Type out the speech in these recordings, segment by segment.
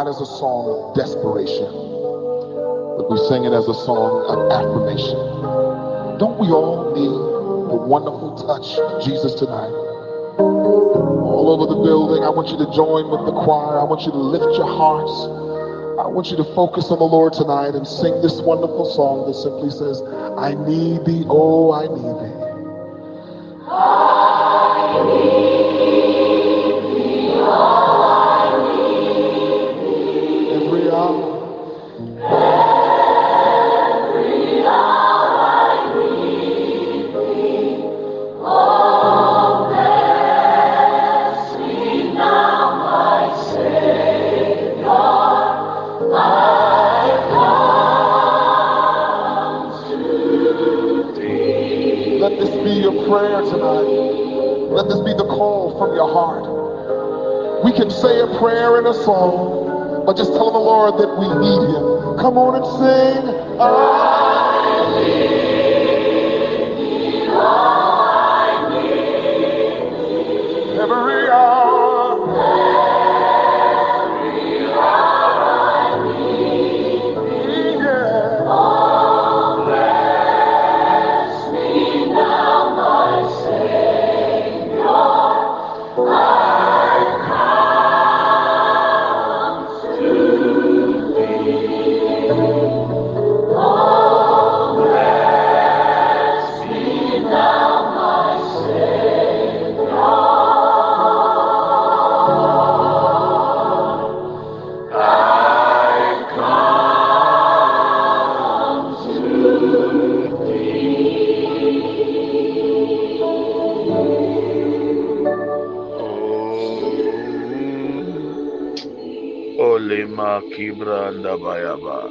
not as a song of desperation, but we sing it as a song of affirmation. Don't we all need the wonderful touch of Jesus tonight? All over the building, I want you to join with the choir. I want you to lift your hearts. I want you to focus on the Lord tonight and sing this wonderful song that simply says, I need thee, oh, I need thee. I need prayer and a song, but just tell the Lord that we need him. Come on and sing. I need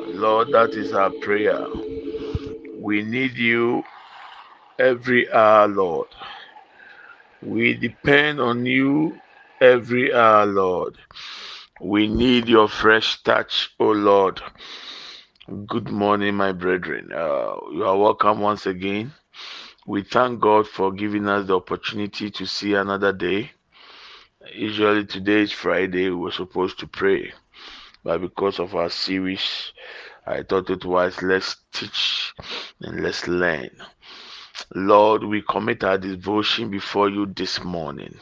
Lord, that is our prayer. We need you every hour, Lord. We depend on you every hour, Lord. We need your fresh touch, O oh Lord. Good morning, my brethren. Uh, you are welcome once again. We thank God for giving us the opportunity to see another day. Usually, today is Friday. We were supposed to pray but because of our series, I thought it was let's teach and let's learn. Lord, we commit our devotion before you this morning.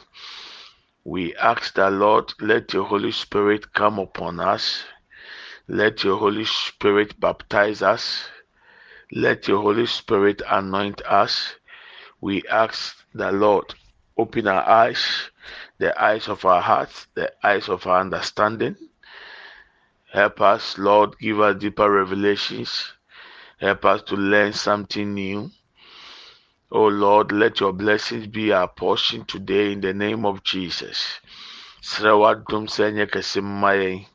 We ask that, Lord, let your Holy Spirit come upon us. Let your Holy Spirit baptize us. Let your Holy Spirit anoint us. We ask that, Lord, open our eyes, the eyes of our hearts, the eyes of our understanding Help us, Lord, give us deeper revelations. Help us to learn something new. Oh Lord, let your blessings be our portion today in the name of Jesus. Kɛse mma yɛn.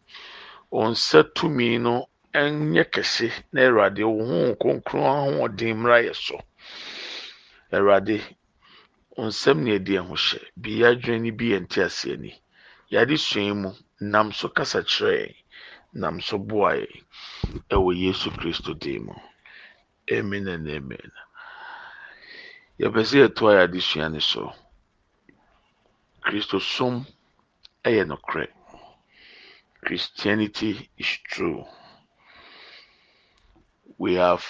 Wo nsa tumi no nyɛ kɛse na Awurade wo ho kronkron ahoɔden mmra yɛ so. Awurade, nsɛm na yɛdi ɛho hyɛ. Bi yɛ adwene ni bi yɛ ni. Yɛade sua nam so kasa kyerɛ. Nam so boae ɛwɔ yesu kristo mu amen and amen. Yɛpɛ sɛ yɛtoa yɛ adesua ne so. Kristo som ɛyɛ nokorɛ christianity is true. We have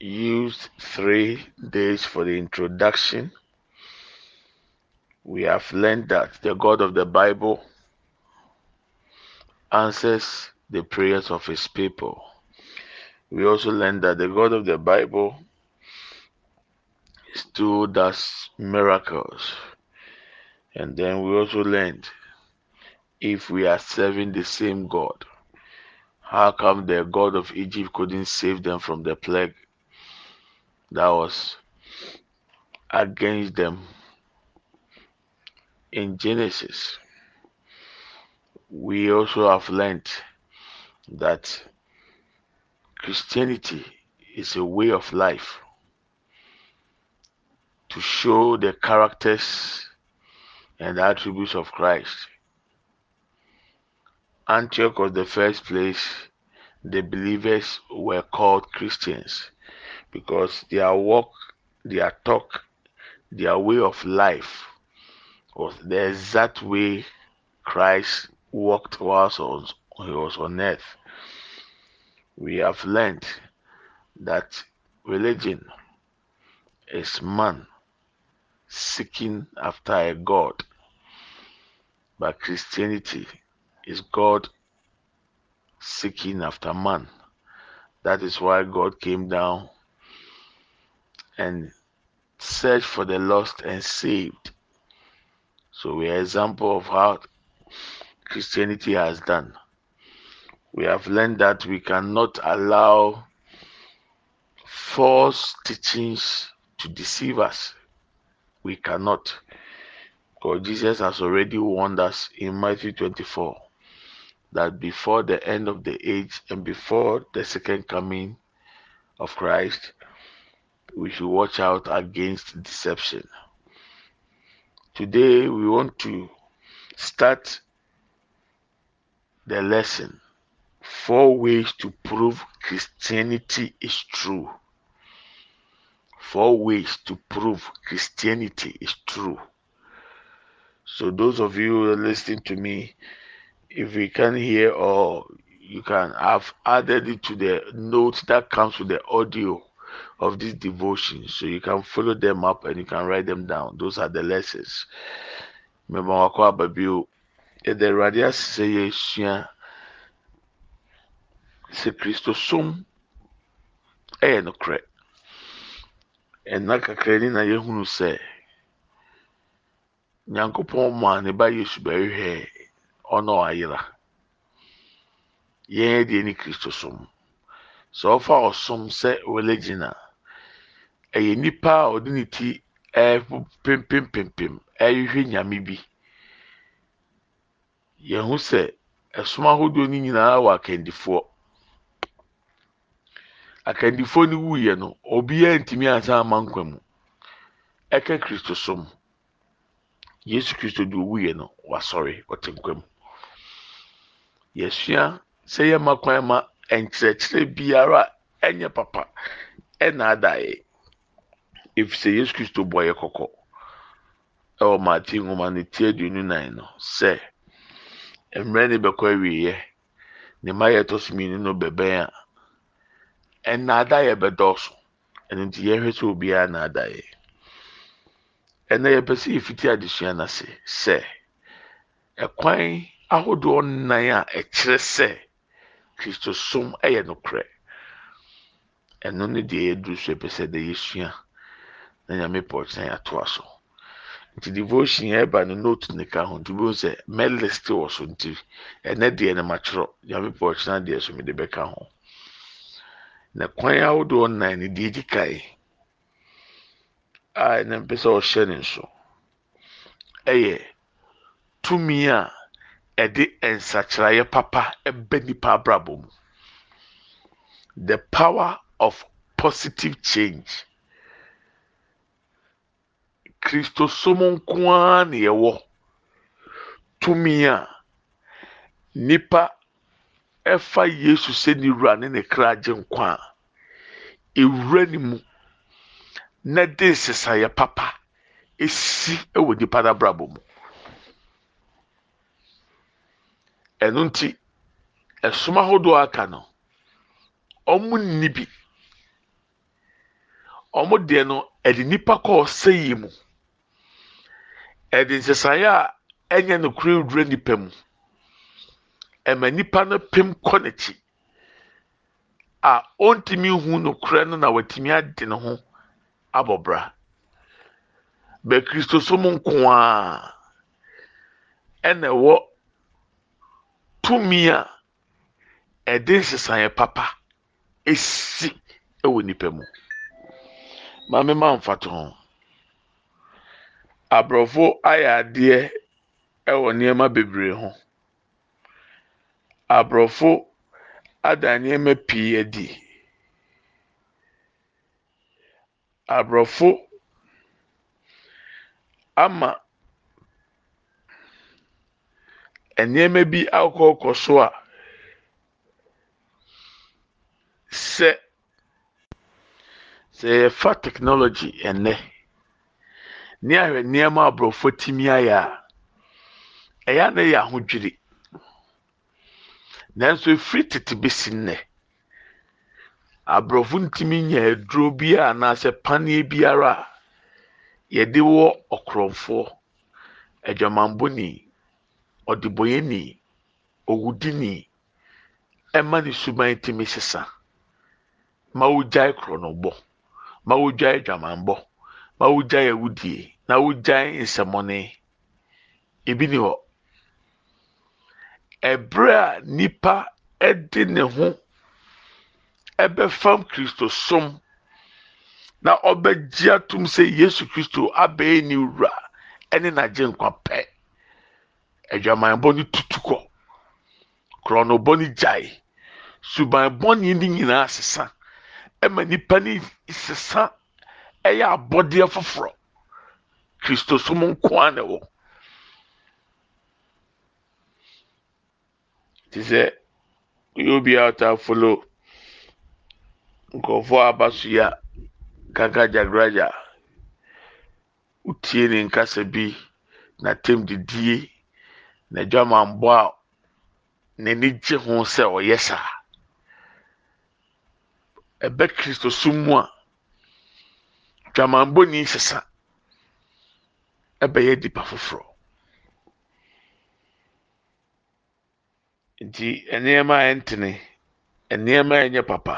used three days for the introduction. We have learned that the god of the bible answers the prayers of his people. We also learn that the God of the Bible still does miracles. And then we also learned if we are serving the same God, how come the God of Egypt couldn't save them from the plague that was against them in Genesis? We also have learned that Christianity is a way of life to show the characters and the attributes of Christ. Antioch was the first place the believers were called Christians because their walk, their talk, their way of life was the exact way Christ walked whilst he was on earth. We have learned that religion is man seeking after a God, but Christianity is God seeking after man. That is why God came down and searched for the lost and saved. So we are example of how Christianity has done. We have learned that we cannot allow false teachings to deceive us. We cannot. Because Jesus has already warned us in Matthew 24 that before the end of the age and before the second coming of Christ, we should watch out against deception. Today, we want to start the lesson Four ways to prove Christianity is true. Four ways to prove Christianity is true. So, those of you listening to me, if you can hear or you can have added it to the notes that comes with the audio of this devotion so you can follow them up and you can write them down those are the lessons sɛ kristosom ɛyɛ nokorɛ. Ɛna kakra ni na yɛhunu sɛ nyankopɔn ma ne ba yesu bɛhwehwɛ ɔna ɔayera. Yɛn deɛ ne kristosom sɛ ɔfa ɔsom sɛ religion a ɛyɛ nipa a ɔde ne ti ɛpempempempem ɛrehwɛ nyame bi. Yɛn ho sɛ ɛsom ahodoɔ no nyinaa wɔ akandifoɔ akandifoɔ no wuyɛ no obiara ntumi ansa ama nkwa mu. Ɛka kristo som yesu kristo de owuyɛ no wasɔre ɔte nkwa mu. Yɛsua sɛ yɛma kwan ma nkyerɛkyerɛ biara ɛnyɛ papa ɛna adaeɛ. Efisɛ yesu kristo bɔ yɛ kɔkɔ. Ɛwɔ maate nwoma ne ti aduonu nan no sɛ mmerɛ ne bɛkɔ awieɛ ne mma yɛ ɛtɔ so mmienu no bɛbɛn a ɛna adaeɛ bɛdɔɔso. Ɛno nti yɛhwɛ sɛ obiara na adaeɛ ɛna yɛpɛ sɛ yɛfiti adesua n'ase sɛ ɛkwan ahodoɔ nnan a ɛkyerɛ sɛ kristosom ɛyɛ nokorɛ. Ɛno ne deɛ yɛduru so ɛpɛ sɛ de yɛsua na nyame pɛ ɔkyerɛ yɛatoa so. Nti devotion ɛba no note ne ka ho. Nti wobɛhu sɛ mɛlist wɔ so. Nti ɛnɛ deɛ no makyerɛ nyame pɛ ɔkyerɛ deɛ so mede bɛka ho. Na kwan ahodoɔ nnan no deɛ di kae a ɛnɛ mpɛ sɛ ɔhyɛ ne nso ɛyɛ tumi a ɛde nsakyerɛeɛ papa ɛbɛ nipa abrabɔ mu. The power of positive change. Kristosom nko ara na yɛwɔ tumi a nipa ɛfa yesu sɛ ne wura ne ne kra agye nkwa a ewura ne mu na de nsesaeɛ papa esi ɛwɔ nipa n'abrabɔ mu. Ɛno nti ɛsom ahodoɔ aka no ɔmo nni bi. Ɔmo deɛ no ɛde nipa kɔɔ sɛyie mu. Ɛde nsesaeɛ a ɛnyɛ no kura wura nipa mu. Ɛma nipa no pem kɔ n'akyi. A ɔntumi hu no kura no na watumi ade ne ho abɔ bra. Bɛ kristosom nko a ɛna ɛwɔ tumi a ɛde nsesaeɛ papa esi ɛwɔ nipa mu. Maame ma nfa to ho. Aborɔfo ayɛ adeɛ ɛwɔ nneɛma bebree ho aborɔfo ada nneɛma pii adi. Aborɔfo ama nneɛma bi akɔkɔ so a sɛ sɛ yɛfa technology ɛnɛ ne ahwɛ nneɛma aborɔfo tumi ayɛ a ɛyɛ a na ahodwiri nanso efiri tete besi nnɛ. Aborɔfo ntumi nya aduro bi a anaasɛ paneɛ biara a yɛde wɔ ɔkorɔmfoɔ adwamanbɔni ɔdebɔyɛni owudini ɛma ne suban tumi sesa. Ma wogyae korɔnɔbɔ ma wogyae adwamanbɔ ma wogyae awudie na wogyae nsɛmɔne ebi ni hɔ. Ɛbrɛ a nipa ɛde ne ho ɛbɛfam kristo som na ɔbɛgye atum sɛ yesu kristo abɛyɛ ne wura ɛne n'agye nkwa pɛ. Adwamanbɔ no tutu kɔ. Korɔnobɔ no gyae. Subanbɔ ne ne nyinaa sesa. Ɛma nipa ne sesa ɛyɛ abɔdeɛ foforɔ. Kristo som nko ara na ɛwɔ te sɛ oyɛ obi a ɔtaa folo nkurɔfoɔ a aba so yɛ gagagyagradza wotie ne nkasa bi n'atam didie n'adwamanbɔ a n'ani gye ho sɛ ɔyɛ saa. Ɛbɛ kristo som mu a dwamanbɔ ni sesa ɛbɛyɛ nipa foforɔ nti nneɛma a ɛntene nneɛma a ɛnyɛ papa.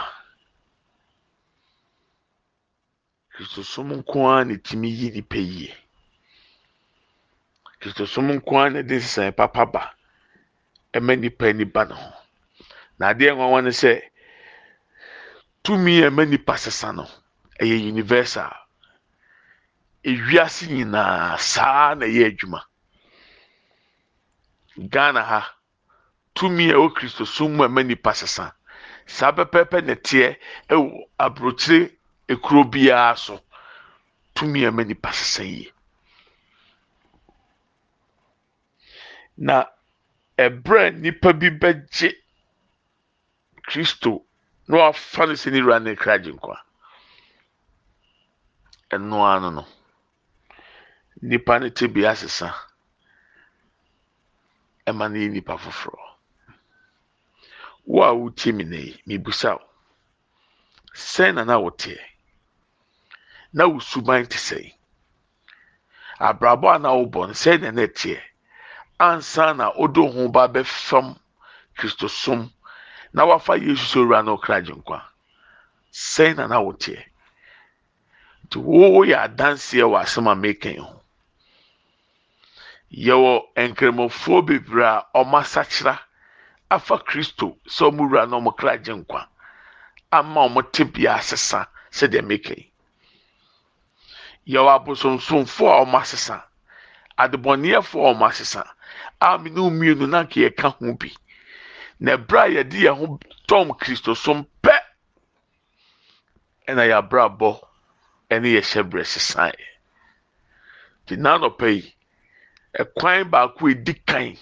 Kristosom nko ara na tumi yi nipa yie. Kristosom nko ara na de nsesan papa ba ɛma nipa ani ba ne ho. Na adeɛ nwanwa ne sɛ tumi a ɛma nipa sesa no ɛyɛ universal. Ewiase nyinaa saa na ɛyɛ adwuma. Ghana ha tumi a ɛwɔ kristosom mu a ɛma nipa sesa. Saa pɛpɛɛpɛ na ɛteɛ ɛwɔ aburokyire ekuro biara so. Tumi a ɛma nipa sesa yie. Na ɛbrɛ nipa bi bɛgye kristo na wafa no sɛ ne ne kra gye ɛnoa no no nipa no te bea sesa. Ɛma no yɛ nipa foforɔ wo a wotie mi na yi mibusa wo. Sɛn na na woteɛ. Na wo suban te sɛn abrabɔ a na wobɔ no sɛn na na ɛteɛ. Ansa na wode wo ho ba bɛfam kristosom na wafa yesu sɛ owura no ɔkra gye nkwa sɛn na na woteɛ. Nti woyɛ adanseɛ wɔ asɛm a mekan ho. Yɛwɔ nkramofoɔ bebree a ɔmo asakyera afa kristo sɛ ɔmo wura na ɔmo kra gye nkwa ama ɔmo te bea asesa sɛdeɛ mekan yɛwɔ abosonsomfoɔ a ɔmo asesa adebɔneyɛfoɔ a ɔmo asesa a me ne wo mmienu na nka yɛka ho bi. Na ɛberɛ a yɛde yɛn ho tɔm kristo som pɛ ɛna yɛabrabɔ ɛne yɛhyɛ berɛ sesae nti n'anɔpa yi ɛkwan baako edi kan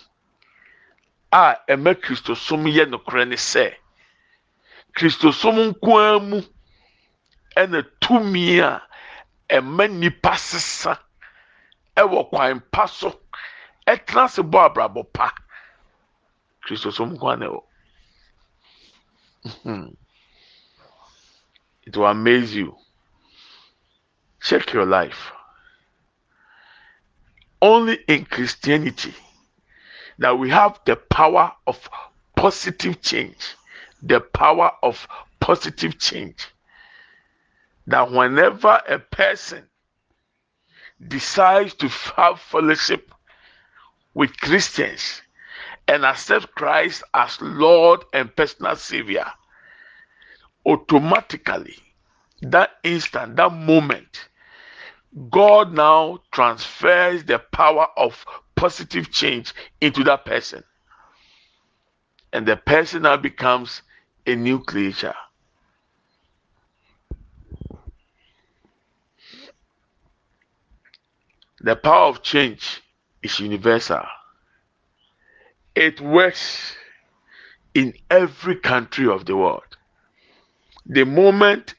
a ɛma kristosom yɛ nokorɛ ne sɛ kristosom nko ara mu ɛna tumi a ɛma nipa sesa ɛwɔ kwan pa so ɛtena ase bɔ abrabɔ pa. Kristosom nko ara na ɛwɔ. Mhm. it will amaze you. Check your life. Only in Christianity that we have the power of positive change. The power of positive change. That whenever a person decides to have fellowship with Christians and accept Christ as Lord and personal Savior, automatically, that instant, that moment, God now transfers the power of positive change into that person. And the person now becomes a new creature. The power of change is universal. It works in every country of the world. The moment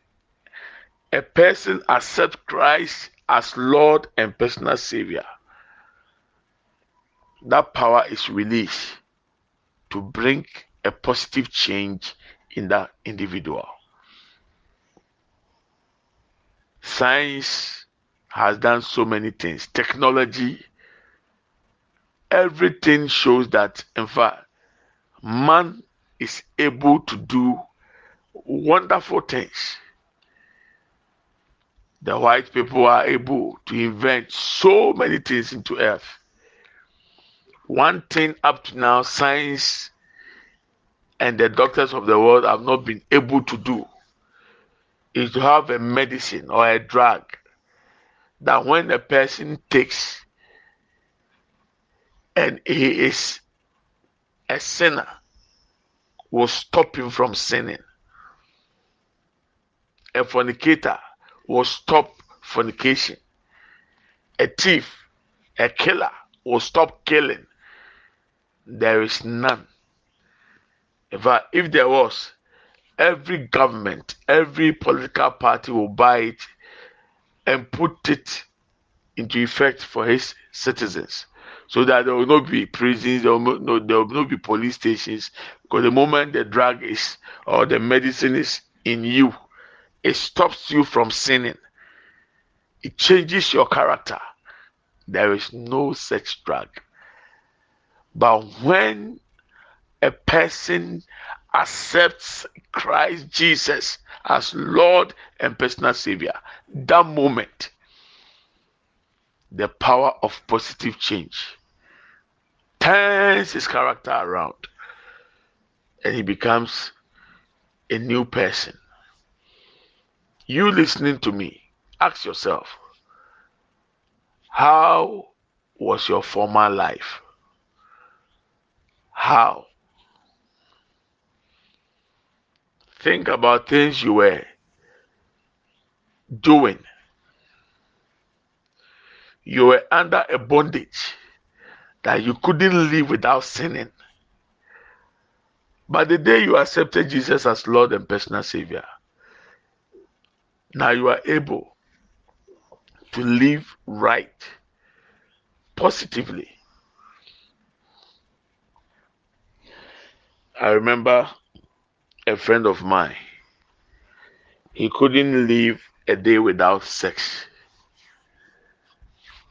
a person accepts Christ as Lord and personal Savior, that power is released to bring a positive change in that individual. Science has done so many things. Technology, everything shows that, in fact, man is able to do wonderful things. The white people are able to invent so many things into earth. One thing up to now, science and the doctors of the world have not been able to do is to have a medicine or a drug that when a person takes and he is a sinner will stop him from sinning. A fornicator will stop fornication. A thief, a killer will stop killing. There is none. In fact, if there was, every government, every political party will buy it and put it into effect for his citizens so that there will not be prisons, there will there will not be police stations. Because the moment the drug is or the medicine is in you, it stops you from sinning. It changes your character. There is no such drug. But when a person accepts Christ Jesus as Lord and personal Savior, that moment, the power of positive change turns his character around and he becomes a new person. You listening to me, ask yourself, how was your former life? How? Think about things you were doing. You were under a bondage that you couldn't live without sinning. But the day you accepted Jesus as Lord and personal Savior, now you are able to live right, positively. I remember a friend of mine. He couldn't live a day without sex.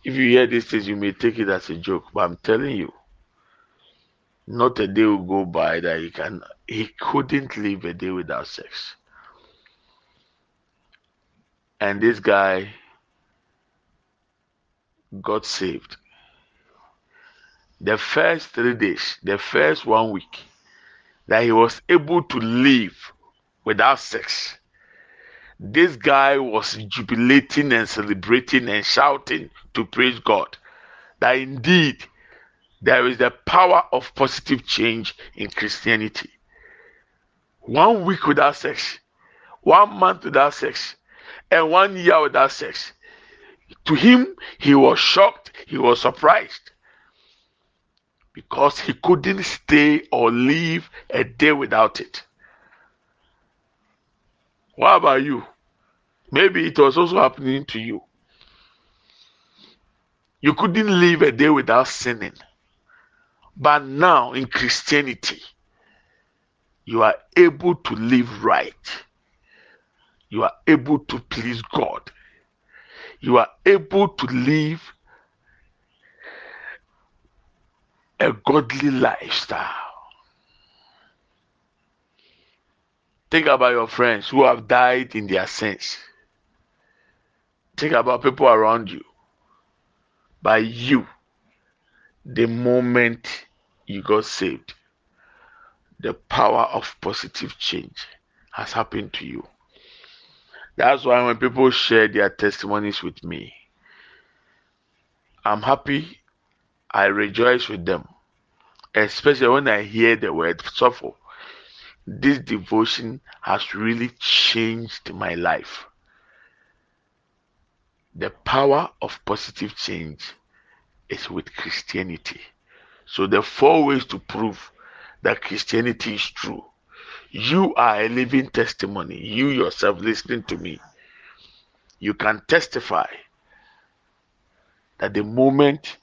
If you hear these things, you may take it as a joke, but I'm telling you, not a day will go by that he can he couldn't live a day without sex. And this guy got saved. The first three days, the first one week, that he was able to live without sex. This guy was jubilating and celebrating and shouting to praise God that indeed there is the power of positive change in Christianity. One week without sex, one month without sex, and one year without sex. To him, he was shocked, he was surprised because he couldn't stay or live a day without it. What about you? Maybe it was also happening to you. You couldn't live a day without sinning. But now in Christianity, you are able to live right. You are able to please God. You are able to live a godly lifestyle. Think about your friends who have died in their sins. Think about people around you. By you, the moment you got saved, the power of positive change has happened to you. That's why when people share their testimonies with me, I'm happy I rejoice with them, especially when I hear the word suffer. This devotion has really changed my life. The power of positive change is with Christianity. So, the four ways to prove that Christianity is true. You are a living testimony. You yourself listening to me, you can testify that the moment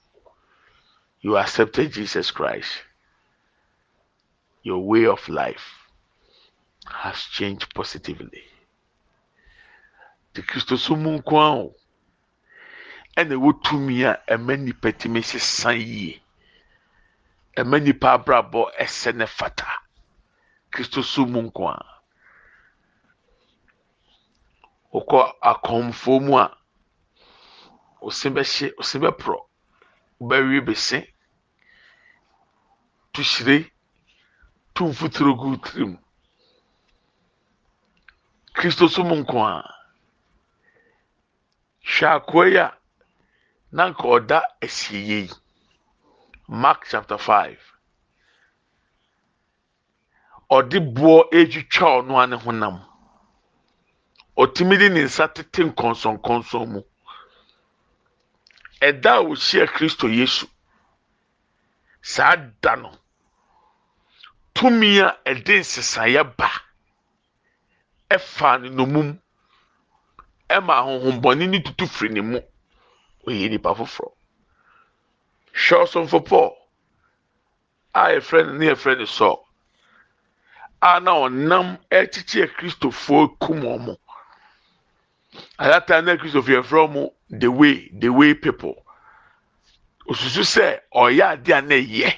you accepted Jesus Christ, your way of life has changed positively. The Kristo so mu nko a o ɛna ɛwɔ tumi a ɛma nipa tumi sesa yie. Ɛma nipa abrabɔ ɛsɛ ne fata mu nko a wokɔ akɔmfo mu a ose bɛhye ose bɛporɔ wobɛwie bese tuhyire tu mfuturo gu tirim kristo so mu nko a hwɛ akoa yi a na nka ɔda asieɛ yi mark chapter five. Ɔde boɔ etwitwa ɔno ane honam. Ɔtumi de ne nsa tete nkɔnsɔnkɔnsɔn mu ɛda a wɔhyia kristo yesu. Saa da no tumi a ɛde nsesaeɛ ba ɛfa ne nomum ɛma ahohombɔne ne tutu firi ne mu oyɛ nipa foforɔ hwɛ ɔsomfo paul? A yɛfrɛ no ne yɛfrɛ no sɔɔ a na ɔnam ɛkyekyɛ kristofoɔ kum wɔn ayata na kristofoɔ yɛfrɛ wɔn the way the way people. Osusu sɛ ɔyɛ ade a na ɛyɛ.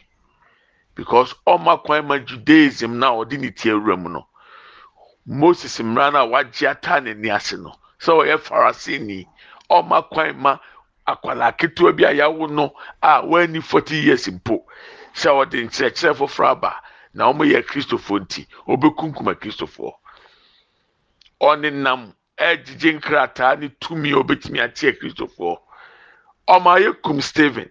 Because ɔma kwan ma judaism na ɔde ne ti awura mu no moses mmara na wagye ata n'ani ase no. Sɛ ɔyɛ farisini ɔma kwan ma akwalaa ketewa bi a yawo no a wani forty years mpo. Sɛ ɔde nkyerɛkyerɛ foforɔ aba na wɔn yɛ kristofoɔ nti ɔbɛkunkum akristofoɔ ɔne nam ɛgyegye nkrataa ne tumi a ɔbɛtumi akyɛ kristofoɔ ɔma yɛ kum stephen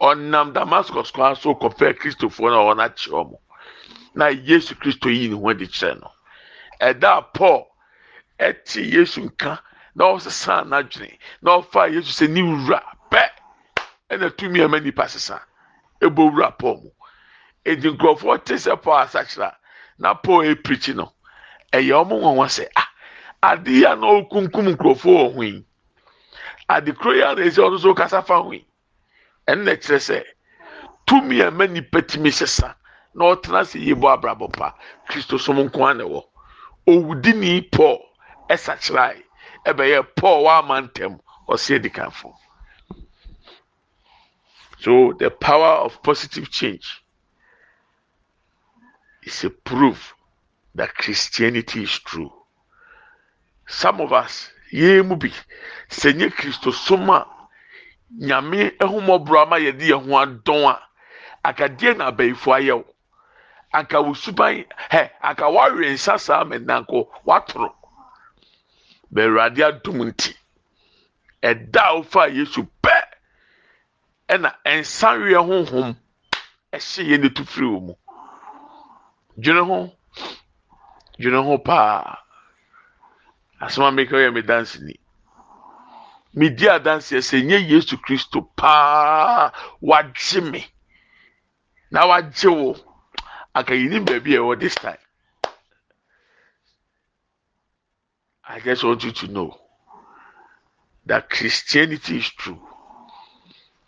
ɔnam damascus kwan so kɔpɛ kristofoɔ na wɔn akyerɛ wɔn na yesu kristo yi ne ho adi kyerɛ no. Ɛda paul ɛte yesu nka na ɔsesa n'adwene na ɔfa yesu sɛ ne wura pɛ! Ɛna tumi ɛma nipa sesa. Ɛbɔ wura paul mu. Edi nkurɔfoɔ te sɛ paul asakyera na paul epirikyi no ɛyɛ wɔn nwanwa sɛ ah adeɛ a na ɔkunkum nkurɔfoɔ wɔ ho yi. Ade koro yi a na esi ɔno so kasa fa ho yi. Ɛnna kyerɛ sɛ tumi a ɛma nipa tumi sesa na ɔtena ase yie bɔ abrabɔ pa kristo som nko ara na ɛwɔ. Owudini paul ɛsakyera yi ɛbɛyɛ paul wama ntɛm ɔsi edikanfo so the power of positive change is a proof that christianity is true some of us yɛn mu bi sɛ nye kristo som a nyame ɛhomɔborɔ ama yɛde yɛn ho adɔn a akadeɛ na abɛɛfo ayɛ wo. Anka wo suban hɛ anka wawe nsa saa mɛnanko watoro bɛwurade adum nti ɛda a wofa yesu pɛ ɛna nsanweɛ honhom ɛhyɛ yɛn ne tu firi wɔ mu. Dwene ho dwene ho paa. Asɛm a meka yɛ me danse ni medi adanseɛ sɛ nyɛ yesu kristo paa wagye me na wagye wo aka yinim baabi a ɛwɔ this time I just want you to know that Christianity is true.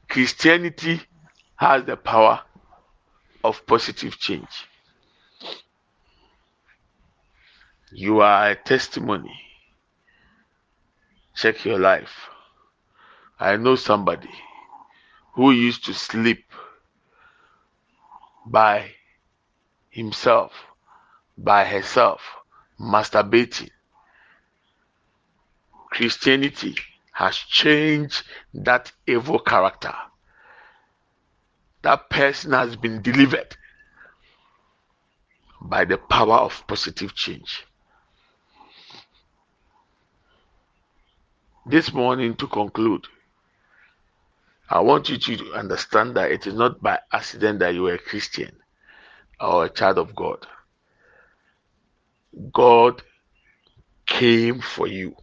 Christianity has the power of positive change. You are a testimony. Check your life. I know somebody who used to sleep by himself, by herself, masturbating. Christianity has changed that evil character. That person has been delivered by the power of positive change. This morning, to conclude, I want you to understand that it is not by accident that you are a Christian or a child of God. God came for you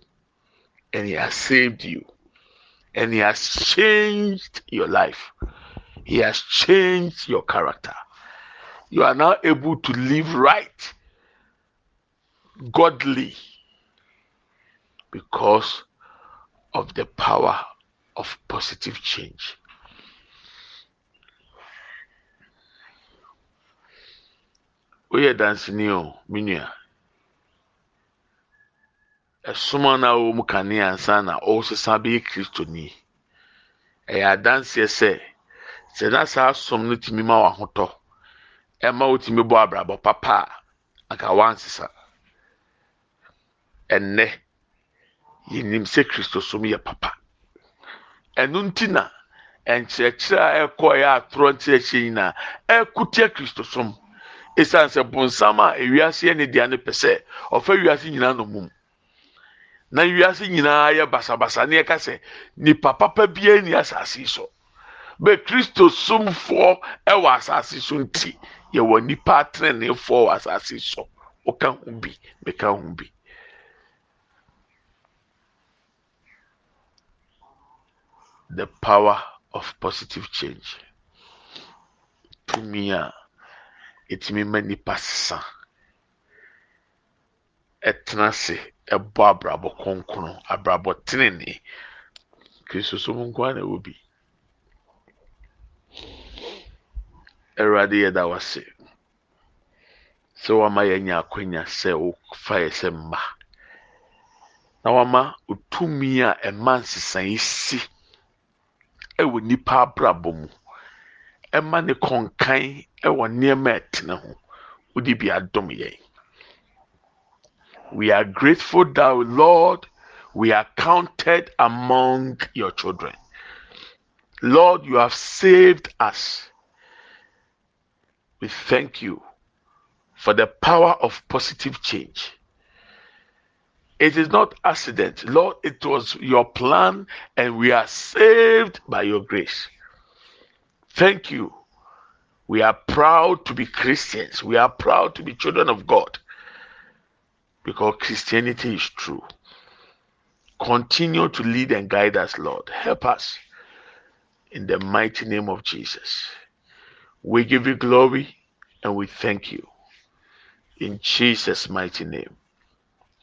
and He has saved you and He has changed your life. He has changed your character. You are now able to live right, godly, because of the power of positive change. woyɛ danseni o me nua. Ɛsoma no a wɔwɔ mu kanea ansa na ɔresesa bɛyɛ kristoni ɛyɛ adanseɛ sɛ sɛ na saa som no tumi ma w'ahotɔ ɛma wotumi bɔ abrabɔ papa a anka wansesa ɛnnɛ yɛnim sɛ kristo som yɛ papa. Ɛno nti na nkyerɛkyerɛ a ɛkɔ ɛyɛ atorɔ nkyerɛkyerɛ nyinaa ɛkutia kristo som. Esiane sɛ bonsam a ewiase yɛ ne deɛ no pɛ sɛ ɔfɛ wiase nyinaa no mum na wiase nyinaa yɛ basabasa ne yɛka sɛ nipa papa biara ni asase so. Bɛ kristo somfoɔ ɛwɔ asase so nti yɛwɔ nipa ateneneefoɔ wɔ asase so. Ɔka ho bi mɛka ho bi. The power of positive change. Tumi a ɛtumi ma nipa sa ɛtena ase ɛbɔ abrabɔ kɔnkɔn abrabɔ tenene kristu so mu nkoa na ɛwɔ wase sɛ wama yɛnya akwanya sɛ wofa yɛ sɛ mma. Na wama otumi a ɛma nsesan si ɛwɔ nipa abrabɔ mu. Ɛma ne kɔnkan ɛwɔ nneɛma ɛtena ho. Wodi bi adom yɛn. We are grateful that lord we are counted among your children. Lord you have saved us. We thank you for the power of positive change it is not accident. Lord, it was your plan and we are saved by your grace. Thank you. We are proud to be Christians. We are proud to be children of God because Christianity is true. Continue to lead and guide us, Lord. Help us in the mighty name of Jesus. We give you glory and we thank you in Jesus' mighty name.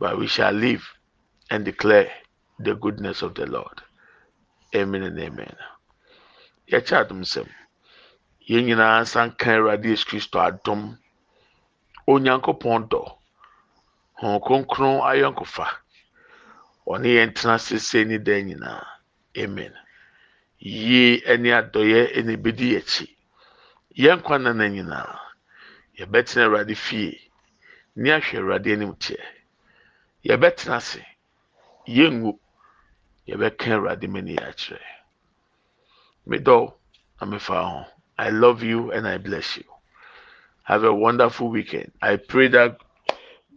but we shall live and declare the goodness of the Lord. Amen and amen. Yɛkyɛ adom sɛm. Yɛn nyinaa nsa nka Awurade Yesu Kristo adom. Onyankopɔn dɔ. Hɔn kronkron ayɔnkofa. Ɔne yɛn tena sese ne dan nyinaa. Amen. Yie ne adɔyɛ na ebedi akyi. Yɛn nkwa nana nyinaa. Yɛbɛtena Awurade fie. Ne ahwɛ Awurade anim teɛ. Yɛbɛtena ase. Yɛngu. Yɛbɛka awurade mani akyerɛ. Medɔw na mefa ho. I love you and i bless you. Have a wonderful weekend. I pray that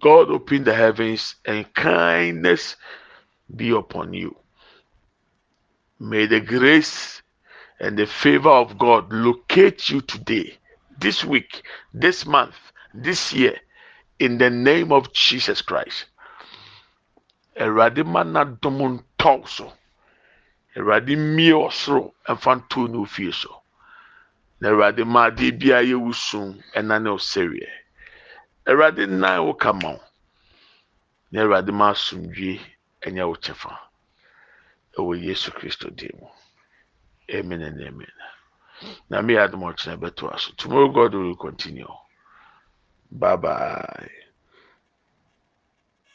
god open the heavens and kindness be upon you. May the grace and the favor of god locate you today this week this month this year in the name of jesus christ awurade ma n'adom ntɔw so. Awurade mmie ɔsoro mfa nto ne ofie so. Na awurade ma adeɛ biara yɛ wusum ɛna ne ɔsɛreɛ awurade nan wo kama wo. Na awurade ma asomdwie ɛnyɛ wo kyɛfa. Ɛwɔ yesu kristo din mu. Amen and amen. Na me yɛ adom ɔkyerɛ bɛto aso tomorrow god will continue. Bye bye